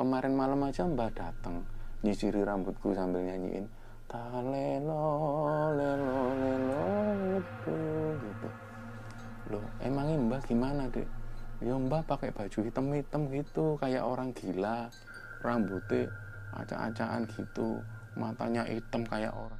kemarin malam aja mbak datang nyisiri rambutku sambil nyanyiin talelo lelo lelo itu gitu. Loh emangnya mbak gimana deh ya mbak pakai baju hitam hitam gitu kayak orang gila rambutnya acak-acakan gitu matanya hitam kayak orang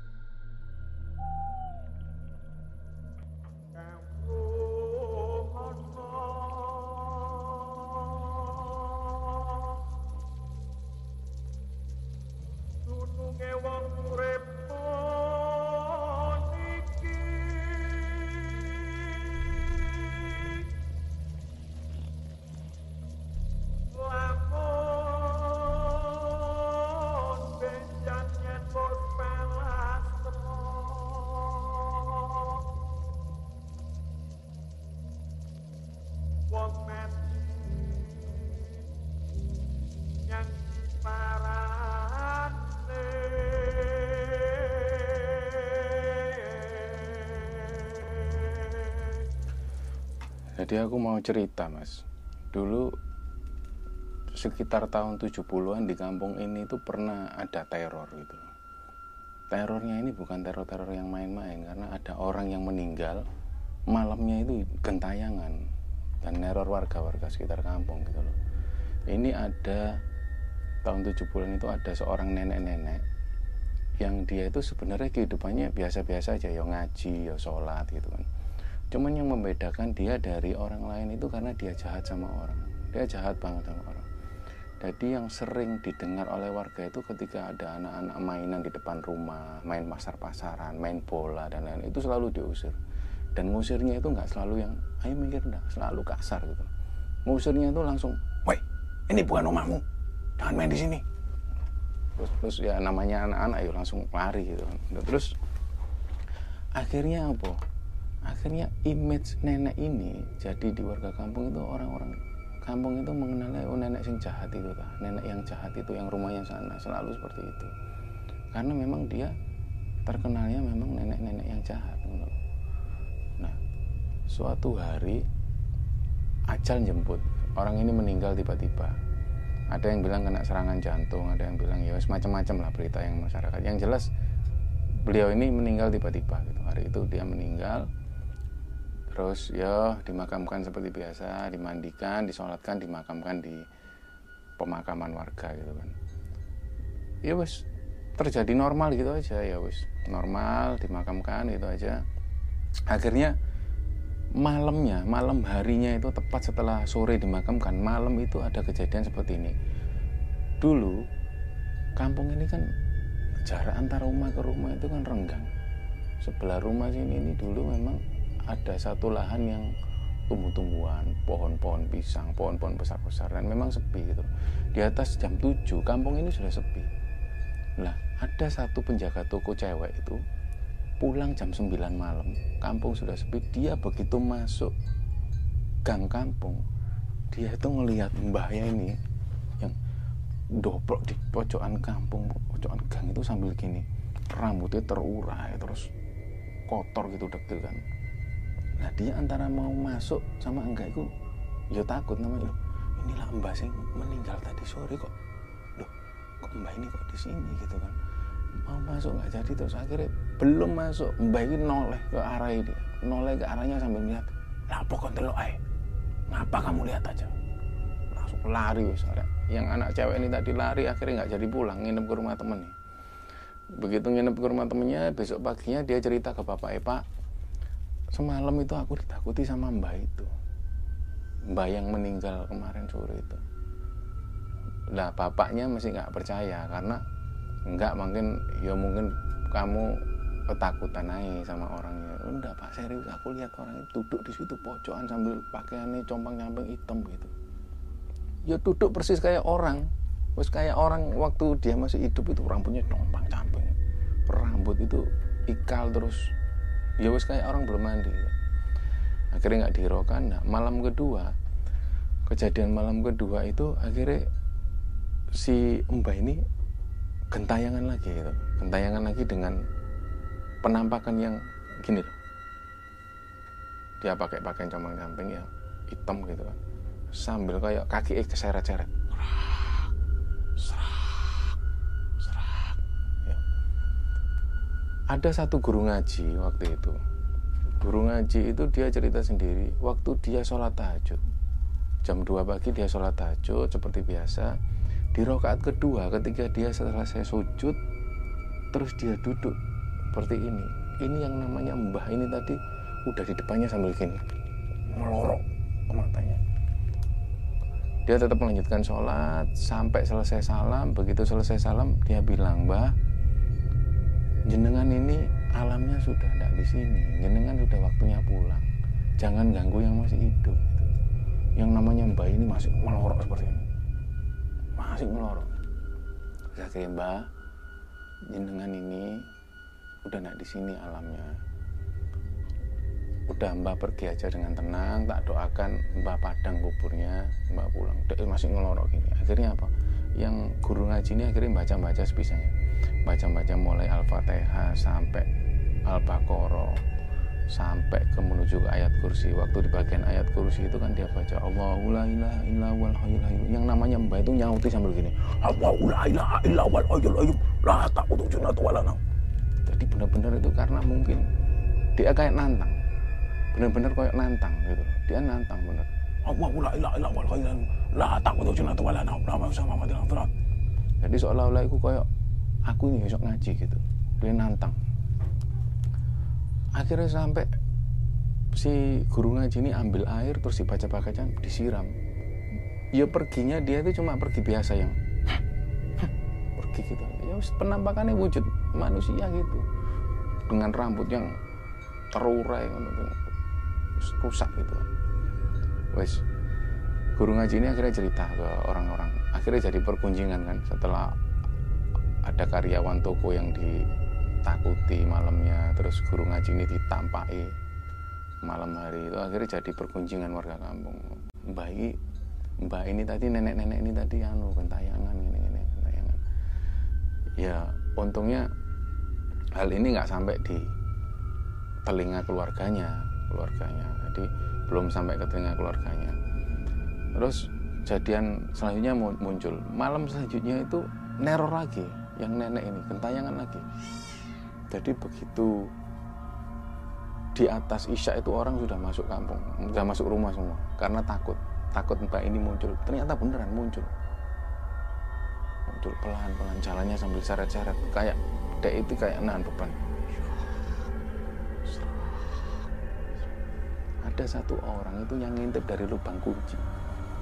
Jadi aku mau cerita mas. Dulu sekitar tahun 70-an di kampung ini tuh pernah ada teror gitu. Terornya ini bukan teror-teror yang main-main Karena ada orang yang meninggal Malamnya itu gentayangan Dan neror warga-warga sekitar kampung gitu loh. Ini ada tahun 70-an itu ada seorang nenek-nenek yang dia itu sebenarnya kehidupannya biasa-biasa aja ya ngaji ya sholat gitu kan Cuman yang membedakan dia dari orang lain itu karena dia jahat sama orang. Dia jahat banget sama orang. Jadi yang sering didengar oleh warga itu ketika ada anak-anak mainan di depan rumah, main pasar-pasaran, main bola dan lain-lain itu selalu diusir. Dan ngusirnya itu nggak selalu yang ayo mikir enggak, selalu kasar gitu. Ngusirnya itu langsung, "Woi, ini bukan rumahmu. Jangan main di sini." Terus, terus ya namanya anak-anak ya langsung lari gitu. Terus akhirnya apa? Akhirnya image nenek ini jadi di warga kampung itu orang-orang kampung itu mengenalnya oh nenek yang jahat itu kah? Nenek yang jahat itu yang rumahnya sana selalu seperti itu. Karena memang dia terkenalnya memang nenek-nenek yang jahat nah suatu hari ajal jemput. Orang ini meninggal tiba-tiba. Ada yang bilang kena serangan jantung ada yang bilang ya semacam-macam lah berita yang masyarakat. Yang jelas beliau ini meninggal tiba-tiba gitu. Hari itu dia meninggal terus ya dimakamkan seperti biasa dimandikan disolatkan dimakamkan di pemakaman warga gitu kan. Ya wes terjadi normal gitu aja ya wes. Normal dimakamkan gitu aja. Akhirnya malamnya malam harinya itu tepat setelah sore dimakamkan malam itu ada kejadian seperti ini. Dulu kampung ini kan jarak antara rumah ke rumah itu kan renggang. Sebelah rumah sini ini dulu memang ada satu lahan yang tumbuh-tumbuhan, pohon-pohon pisang, pohon-pohon besar-besar dan memang sepi gitu. Di atas jam 7 kampung ini sudah sepi. Nah, ada satu penjaga toko cewek itu pulang jam 9 malam, kampung sudah sepi, dia begitu masuk gang kampung, dia itu ngelihat mbahnya ini yang doplok di pojokan kampung, pojokan gang itu sambil gini, rambutnya terurai terus kotor gitu deg kan nah dia antara mau masuk sama enggak itu ya takut namanya. Loh inilah mbak sing meninggal tadi sore kok. Loh kok mbak ini kok di sini gitu kan? Mau masuk nggak jadi terus akhirnya belum masuk. Mbak ini noleh ke arah ini noleh ke arahnya sambil melihat lah pokoknya telok ay ngapa kamu lihat aja? Langsung lari soalnya yang anak cewek ini tadi lari akhirnya nggak jadi pulang nginep ke rumah temennya. Begitu nginep ke rumah temennya besok paginya dia cerita ke bapak Pak semalam itu aku ditakuti sama mbak itu. Mbak yang meninggal kemarin sore itu. Lah bapaknya masih nggak percaya karena nggak mungkin ya mungkin kamu ketakutan aja sama orangnya enggak pak serius aku lihat orang itu duduk di situ pojokan sambil pakaiannya compang camping hitam gitu. Ya duduk persis kayak orang. Terus kayak orang waktu dia masih hidup itu rambutnya compang camping rambut itu ikal terus ya wes kayak orang belum mandi. Akhirnya nggak dihirokan nah malam kedua kejadian malam kedua itu akhirnya si mbah ini gentayangan lagi gitu. Gentayangan lagi dengan penampakan yang gini loh. Dia pakai pakaian comang camping ya hitam gitu kan. Sambil kayak kaki eh keseret-seret ada satu guru ngaji waktu itu. Guru ngaji itu dia cerita sendiri waktu dia sholat tahajud. Jam 2 pagi dia sholat tahajud seperti biasa. Di rokaat kedua ketika dia setelah saya sujud terus dia duduk seperti ini. Ini yang namanya mbah ini tadi udah di depannya sambil gini melorok matanya. Dia tetap melanjutkan sholat sampai selesai salam. Begitu selesai salam dia bilang mbah jenengan ini alamnya sudah tidak di sini. Jenengan sudah waktunya pulang. Jangan ganggu yang masih hidup gitu. yang namanya mbah ini masih melorok seperti ini. Masih melorok. Saya kira mbah jenengan ini udah tidak di sini alamnya. Udah mbak pergi aja dengan tenang tak doakan mbak padang kuburnya mbak pulang. Masih ngelorok gini. Akhirnya apa? Yang guru ngaji ini akhirnya baca-baca sebisanya baca-baca mulai al-fatihah sampai al-baqarah sampai ke menuju ke ayat kursi. Waktu di bagian ayat kursi itu kan dia baca Allahu la ilaha illa wal hayyul hayyum. Yang namanya mbak itu nyauti sambil gini Allahu la ilaha illa wal hayyul hayyum la taqutu junatu wala jadi benar-benar itu karena mungkin dia kayak nantang. Benar-benar kayak nantang gitu dia nantang bener Allahu la ilaha illa wal hayyul la taqutu junatu wala sama jadi seolah-olah itu kayak aku ini besok ngaji gitu. Dia nantang. Akhirnya sampai si guru ngaji ini ambil air terus dibaca bacaan disiram. Ya perginya dia itu cuma pergi biasa yang pergi gitu. Ya penampakannya wujud manusia gitu. Dengan rambut yang terurai rusak gitu. Wes guru ngaji ini akhirnya cerita ke orang-orang. Akhirnya jadi perkunjingan kan setelah ada karyawan toko yang ditakuti malamnya terus guru ngaji ini ditampai malam hari itu akhirnya jadi perkunjingan warga kampung. Mbak ini mbak ini tadi nenek-nenek ini tadi anu gentayangan ini ini gentayangan ya untungnya hal ini nggak sampai di telinga keluarganya keluarganya. Jadi belum sampai ke telinga keluarganya. Terus jadian selanjutnya muncul. Malam selanjutnya itu neror lagi yang nenek ini gentayangan lagi. Jadi begitu di atas isya itu orang sudah masuk kampung sudah masuk rumah semua. Karena takut takut mbak ini muncul. Ternyata beneran muncul. Muncul pelan-pelan jalannya sambil seret-seret. Kayak dek itu kayak nahan beban. Ada satu orang itu yang ngintip dari lubang kunci.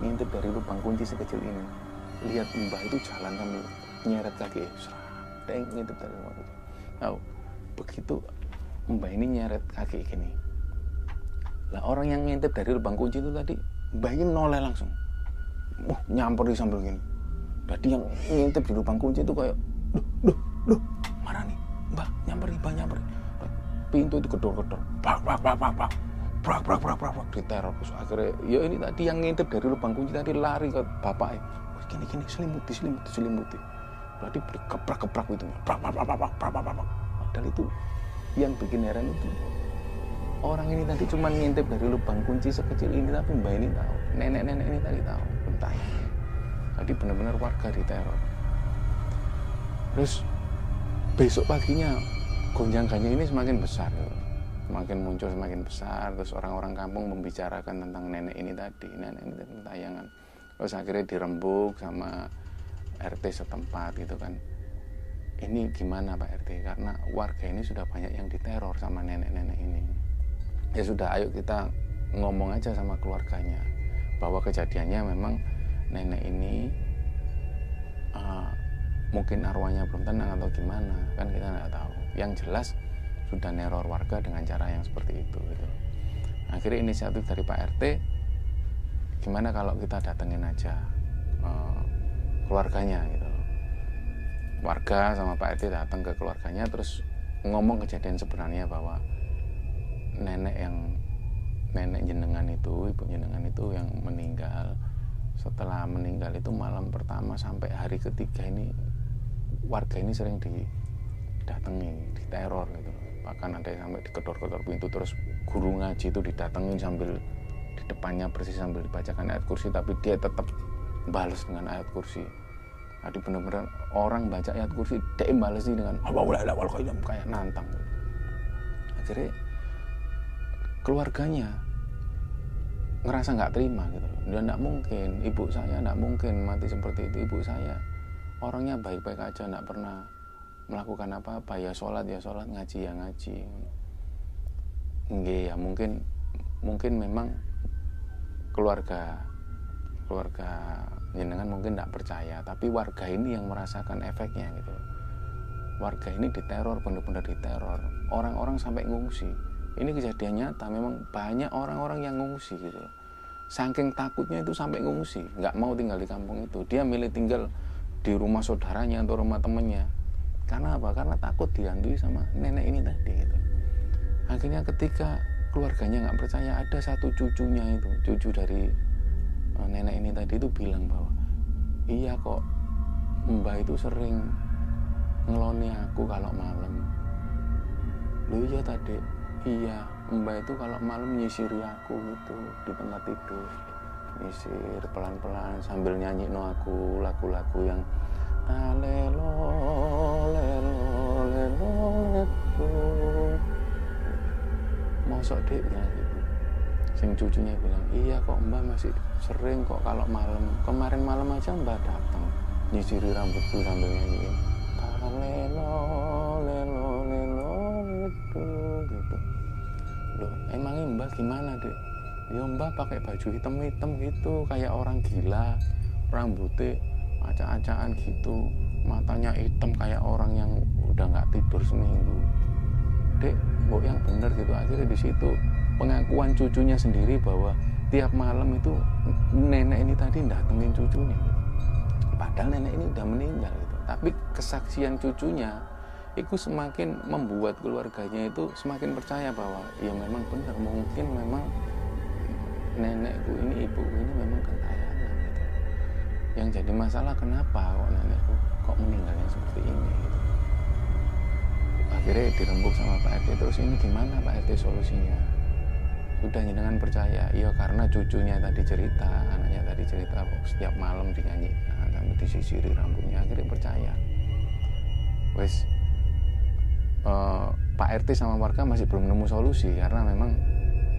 Ngintip dari lubang kunci sekecil ini. Lihat mbah itu jalan sambil nyeret kaki deng ngintip dari lubang kunci tahu? Begitu mbah ini nyeret kaki gini. Lah orang yang ngintip dari lubang kunci itu tadi mbah ini noleh langsung. Wah nyamper di sambil gini. Jadi yang ngintip di lubang kunci itu kayak duh duh duh. Mana nih. Mbah nyamper mbah nyamper pintu itu gedor-gedor. Bak bak bak bak bak brak brak brak brak brak. Diteror terus. Akhirnya ya ini tadi yang ngintip dari lubang kunci tadi lari ke bapak gini gini selimuti selimuti selimuti berarti keprak keprak itu brak brak brak brak brak brak brak padahal itu yang bikin heran itu orang ini tadi cuma ngintip dari lubang kunci sekecil ini tapi mbak ini tahu. Nenek-nenek ini tadi tahu. Entah. Jadi benar-benar warga diteror terus besok paginya gonjang ganjing ini semakin besar. Semakin muncul semakin besar. Terus orang-orang kampung membicarakan tentang nenek ini tadi nenek ini tadi tayangan. Terus akhirnya dirembuk sama RT setempat gitu kan. Ini gimana Pak RT karena warga ini sudah banyak yang diteror sama nenek-nenek ini. Ya sudah ayo kita ngomong aja sama keluarganya bahwa kejadiannya memang nenek ini uh, mungkin arwahnya belum tenang atau gimana kan kita nggak tahu. Yang jelas sudah neror warga dengan cara yang seperti itu gitu. akhirnya inisiatif dari Pak RT gimana kalau kita datengin aja uh, keluarganya gitu. Warga sama Pak RT datang ke keluarganya terus ngomong kejadian sebenarnya bahwa nenek yang nenek jenengan itu ibu jenengan itu yang meninggal. Setelah meninggal itu malam pertama sampai hari ketiga ini warga ini sering didatangi diteror gitu. Bahkan ada yang sampai dikedor-kedor pintu terus guru ngaji itu didatengin sambil di depannya persis sambil dibacakan ayat kursi tapi dia tetap balas dengan ayat kursi. Tadi bener-bener orang baca ayat kursi dia balesi dengan kayak nantang. Akhirnya keluarganya ngerasa nggak terima gitu dan nggak mungkin ibu saya nggak mungkin mati seperti itu ibu saya. Orangnya baik-baik aja nggak pernah melakukan apa-apa. Ya sholat ya sholat ngaji ya ngaji. Nggih ya mungkin mungkin memang keluarga keluarga jenengan mungkin tidak percaya tapi warga ini yang merasakan efeknya gitu. Warga ini diteror benar-benar diteror. Orang-orang sampai ngungsi. Ini kejadian nyata memang banyak orang-orang yang ngungsi gitu. Saking takutnya itu sampai ngungsi nggak mau tinggal di kampung itu. Dia milih tinggal di rumah saudaranya atau rumah temennya. Karena apa? Karena takut dihantui sama nenek ini tadi gitu. Akhirnya ketika keluarganya nggak percaya ada satu cucunya itu cucu dari nenek ini tadi itu bilang bahwa iya kok mbak itu sering ngeloni aku kalau malam. Lu iya tadi iya mbak itu kalau malam nyisiri aku gitu di tempat tidur. Nyisir pelan-pelan sambil nyanyi no aku lagu-lagu yang lelo lelo lelo mosok dek gitu sing cucunya bilang iya kok mbak masih sering kok kalau malam. Kemarin malam aja mbak datang nyisiri rambutku sambil nyanyiin lelo lelo lelo gitu gitu. Loh emangnya mbak gimana dek ya mbak pakai baju hitam-hitam gitu kayak orang gila rambutnya acak-acakan gitu matanya hitam kayak orang yang udah nggak tidur seminggu. Dek kok yang bener gitu? Akhirnya di situ pengakuan cucunya sendiri bahwa tiap malam itu nenek ini tadi datengin cucunya. Padahal nenek ini udah meninggal gitu. Tapi kesaksian cucunya itu semakin membuat keluarganya itu semakin percaya bahwa ya memang benar mungkin memang nenekku ini ibuku ini memang kentayangan gitu. Yang jadi masalah kenapa kok nenekku kok meninggalnya seperti ini gitu? Akhirnya dirembuk sama Pak RT terus ini gimana Pak RT solusinya sudah dengan percaya. Iya karena cucunya tadi cerita anaknya tadi cerita setiap malam dinyanyikan sampai disisiri rambutnya akhirnya percaya. Wes uh, Pak RT sama warga masih belum nemu solusi karena memang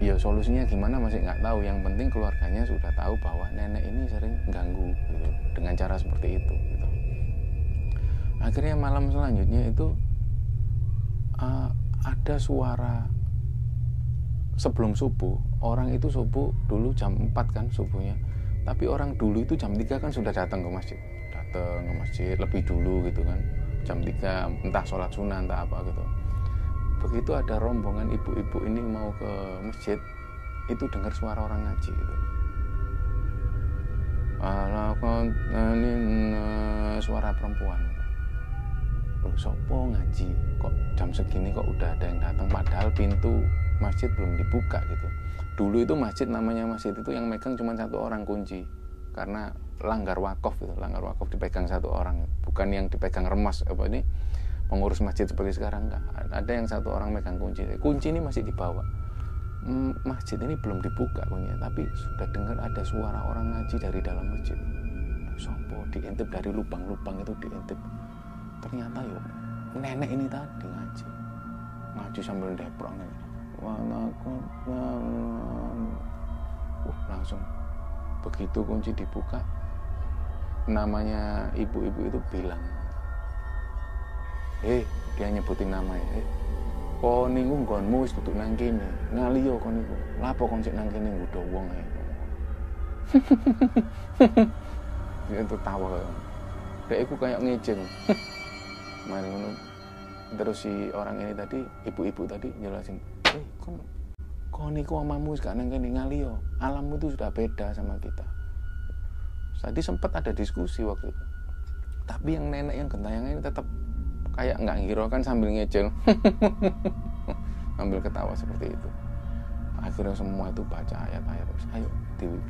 ya solusinya gimana masih nggak tahu. Yang penting keluarganya sudah tahu bahwa nenek ini sering ganggu gitu, dengan cara seperti itu gitu. akhirnya malam selanjutnya itu uh, ada suara sebelum subuh orang itu subuh dulu jam 4 kan subuhnya. Tapi orang dulu itu jam 3 kan sudah datang ke masjid. Datang ke masjid lebih dulu gitu kan. Jam 3 entah sholat sunnah entah apa gitu. Begitu ada rombongan ibu-ibu ini mau ke masjid itu dengar suara orang ngaji gitu. suara perempuan Loh, sopo ngaji? Kok jam segini kok udah ada yang datang? Padahal pintu masjid belum dibuka gitu. Dulu itu masjid namanya masjid itu yang megang cuma satu orang kunci. Karena langgar wakaf gitu langgar wakaf dipegang satu orang. Bukan yang dipegang remas apa ini? Mengurus masjid seperti sekarang enggak ada yang satu orang megang kunci. Kunci ini masih dibawa. Masjid ini belum dibuka kuncinya tapi sudah dengar ada suara orang ngaji dari dalam masjid. Sompo diintip dari lubang-lubang itu diintip ternyata yuk nenek ini tadi ngaji. Ngaji sambil deprong uh, langsung. Begitu kunci dibuka namanya ibu-ibu itu bilang eh dia nyebutin nama ya eh. Kok niku nggonmu wis tutuk nang ngaliyo kon niku. Lapo kon sik nang kene nggodho wong ae? Dia tuh tawa. Iku kayak ngejeng mari ngono terus si orang ini tadi ibu-ibu tadi jelasin eh kon kok niku omamu gak nang kene ngaliyo alammu itu sudah beda sama kita. Tadi sempat ada diskusi waktu itu. Tapi yang nenek yang gentayangan ini tetap kayak nggak ngiro kan sambil ngecel sambil ketawa seperti itu. Akhirnya semua itu baca ayat-ayat. Ayo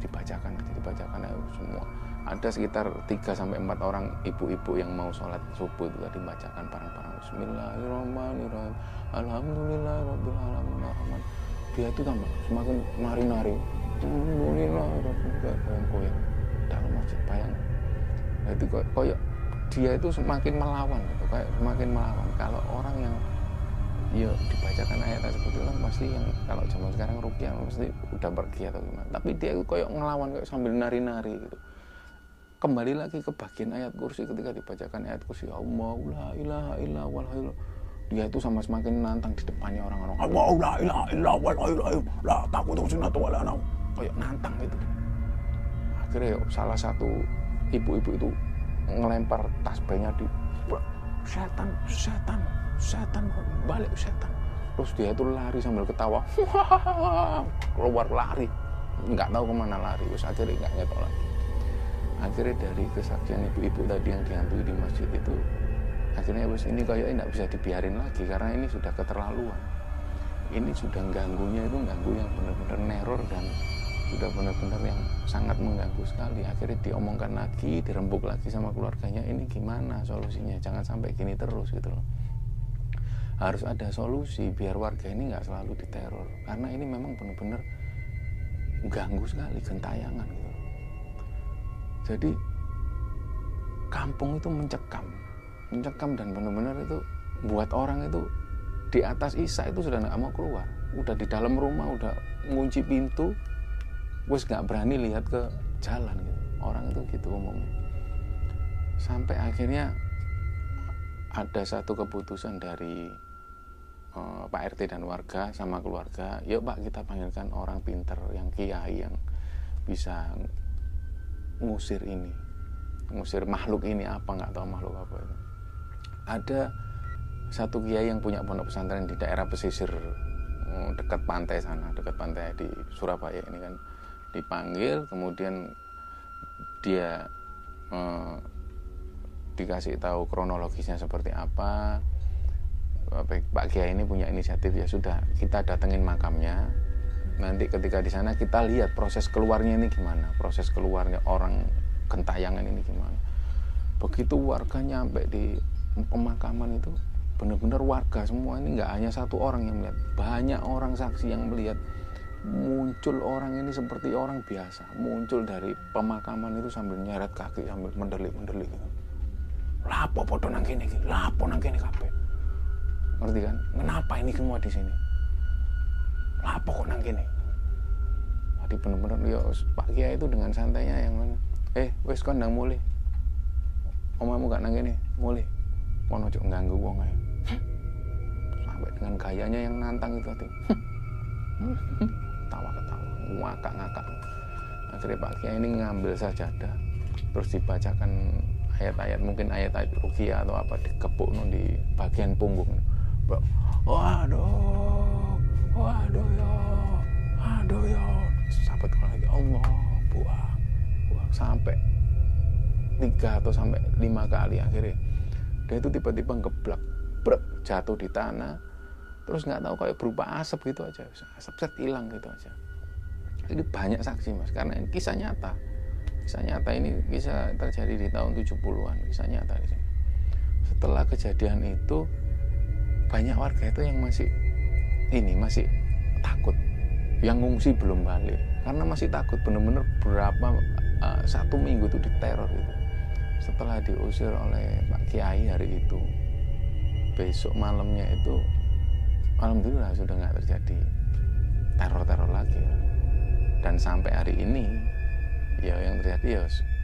dibacakan dibacakan ayo semua ada sekitar 3 sampai 4 orang ibu-ibu yang mau sholat subuh itu tadi bacakan bareng-bareng Bismillahirrahmanirrahim. Alhamdulillahirabbil alamin dia itu tambah semakin nari-nari. Alhamdulillahirabbil alamin dalam masjid bayang. Nah, itu koyok dia itu semakin melawan gitu kayak semakin melawan. Kalau orang yang ya dibacakan ayat seperti itu kan pasti yang kalau zaman sekarang rupiah pasti udah pergi atau gimana. Tapi dia itu kayak ngelawan kayak sambil nari-nari gitu kembali lagi ke bagian ayat kursi ketika dibacakan ayat kursi. Allah la ilaha illa dia itu sama semakin nantang di depannya orang-orang. Allah la ilaha illa wal la takut sunat kayak nantang itu akhirnya salah satu ibu-ibu itu ngelempar tasbihnya di setan setan setan balik setan. Terus dia itu lari sambil ketawa. Keluar lari. Nggak tahu ke mana lari. Terus akhirnya nggak ngetok lagi akhirnya dari kesaksian ibu-ibu tadi yang dihantui di masjid itu akhirnya wes ini kayaknya nggak bisa dibiarin lagi karena ini sudah keterlaluan. Ini sudah ganggunya itu ganggu yang benar-benar neror dan sudah benar-benar yang sangat mengganggu sekali. Akhirnya diomongkan lagi dirembuk lagi sama keluarganya ini gimana solusinya? Jangan sampai gini terus gitu loh. Harus ada solusi biar warga ini nggak selalu diteror. Karena ini memang benar-benar ganggu sekali gentayangan gitu jadi kampung itu mencekam. Mencekam dan benar-benar itu buat orang itu di atas Isa itu sudah nggak mau keluar. Udah di dalam rumah udah ngunci pintu wes nggak berani lihat ke jalan gitu. Orang itu gitu umumnya. Sampai akhirnya ada satu keputusan dari uh, Pak RT dan warga sama keluarga yuk Pak kita panggilkan orang pinter yang kiai yang bisa ngusir ini ngusir makhluk ini apa nggak tahu makhluk apa itu. Ada satu kiai yang punya pondok pesantren di daerah pesisir mm, dekat pantai sana dekat pantai di Surabaya ini kan. Dipanggil kemudian dia eh, dikasih tahu kronologisnya seperti apa. Pak Kiai ini punya inisiatif ya sudah kita datengin makamnya nanti ketika di sana kita lihat proses keluarnya ini gimana proses keluarnya orang gentayangan ini gimana. Begitu warga nyampe di pemakaman itu benar-benar warga semua ini nggak hanya satu orang yang melihat banyak orang saksi yang melihat. Muncul orang ini seperti orang biasa muncul dari pemakaman itu sambil nyeret kaki sambil mendelik mendelik gitu. lapo podo nang kene lapo nang kene kabeh? Ngerti kan? Kenapa ini semua di sini lapo kok nang kene. Jadi bener-bener ya Pak Kiai itu dengan santainya yang mana? Eh wes kon nang mulai omamu gak nang kene mulai mau ojo ganggu wong ae. Sampai dengan gayanya yang nantang itu hati ketawa ketawa ngakak ngakak akhirnya Pak Kiai ini ngambil sajadah terus dibacakan ayat-ayat mungkin ayat-ayat rukia atau apa dikepuk di bagian punggung. Waduh waduh ya waduh ya sahabat lagi. Allah buah buah sampai tiga atau sampai lima kali akhirnya. Dia itu tiba-tiba ngeblak brek jatuh di tanah. Terus nggak tahu kayak berupa asap gitu aja. Asap set hilang gitu aja. Ini banyak saksi mas. Karena ini kisah nyata. Kisah nyata ini bisa terjadi di tahun 70-an kisah nyata di sini. Setelah kejadian itu banyak warga itu yang masih ini masih takut. Yang ngungsi belum balik. Karena masih takut bener-bener berapa uh, satu minggu itu diteror itu setelah diusir oleh Pak Kiai hari itu besok malamnya itu alhamdulillah sudah nggak terjadi teror-teror lagi. Dan sampai hari ini ya yang terjadi ya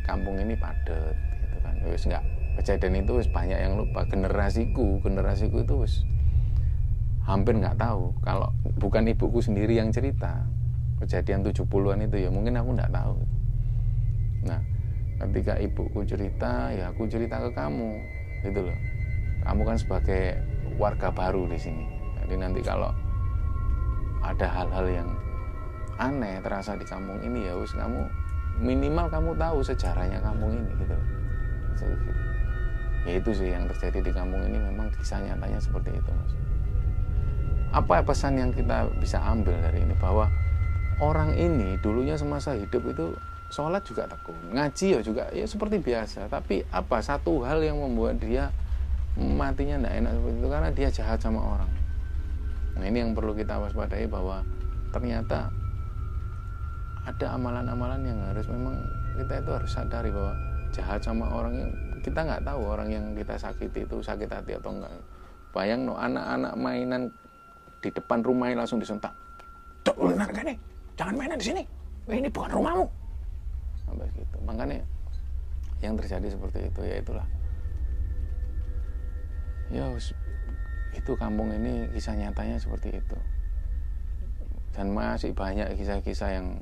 kampung ini padat gitu kan. Ya nggak kejadian itu wis banyak yang lupa. Generasiku generasiku itu wis hampir nggak tahu. Kalau bukan ibuku sendiri yang cerita kejadian 70-an itu ya mungkin aku nggak tahu. Nah ketika ibuku cerita ya aku cerita ke kamu gitu loh. Kamu kan sebagai warga baru di sini. Jadi nanti kalau ada hal-hal yang aneh terasa di kampung ini ya wis kamu minimal kamu tahu sejarahnya kampung ini gitu ya itu sih yang terjadi di kampung ini memang kisah nyatanya seperti itu mas apa pesan yang kita bisa ambil dari ini? Bahwa orang ini dulunya semasa hidup itu sholat juga tekun ngaji ya juga ya seperti biasa. Tapi apa satu hal yang membuat dia matinya tidak enak seperti itu? Karena dia jahat sama orang. Nah ini yang perlu kita waspadai bahwa ternyata ada amalan-amalan yang harus memang kita itu harus sadari bahwa jahat sama orang yang kita nggak tahu orang yang kita sakiti itu sakit hati atau enggak. Bayang no anak-anak mainan di depan rumahnya langsung disentak. Jangan mainan di sini. Ini bukan rumahmu. Sampai gitu. Makanya yang terjadi seperti itu ya itulah. Ya itu kampung ini kisah nyatanya seperti itu. Dan masih banyak kisah-kisah yang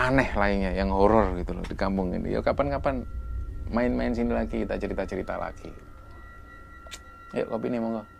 aneh lainnya yang horor gitu loh di kampung ini. Ya kapan-kapan main-main sini lagi kita cerita-cerita lagi. Yuk kopi nih monggo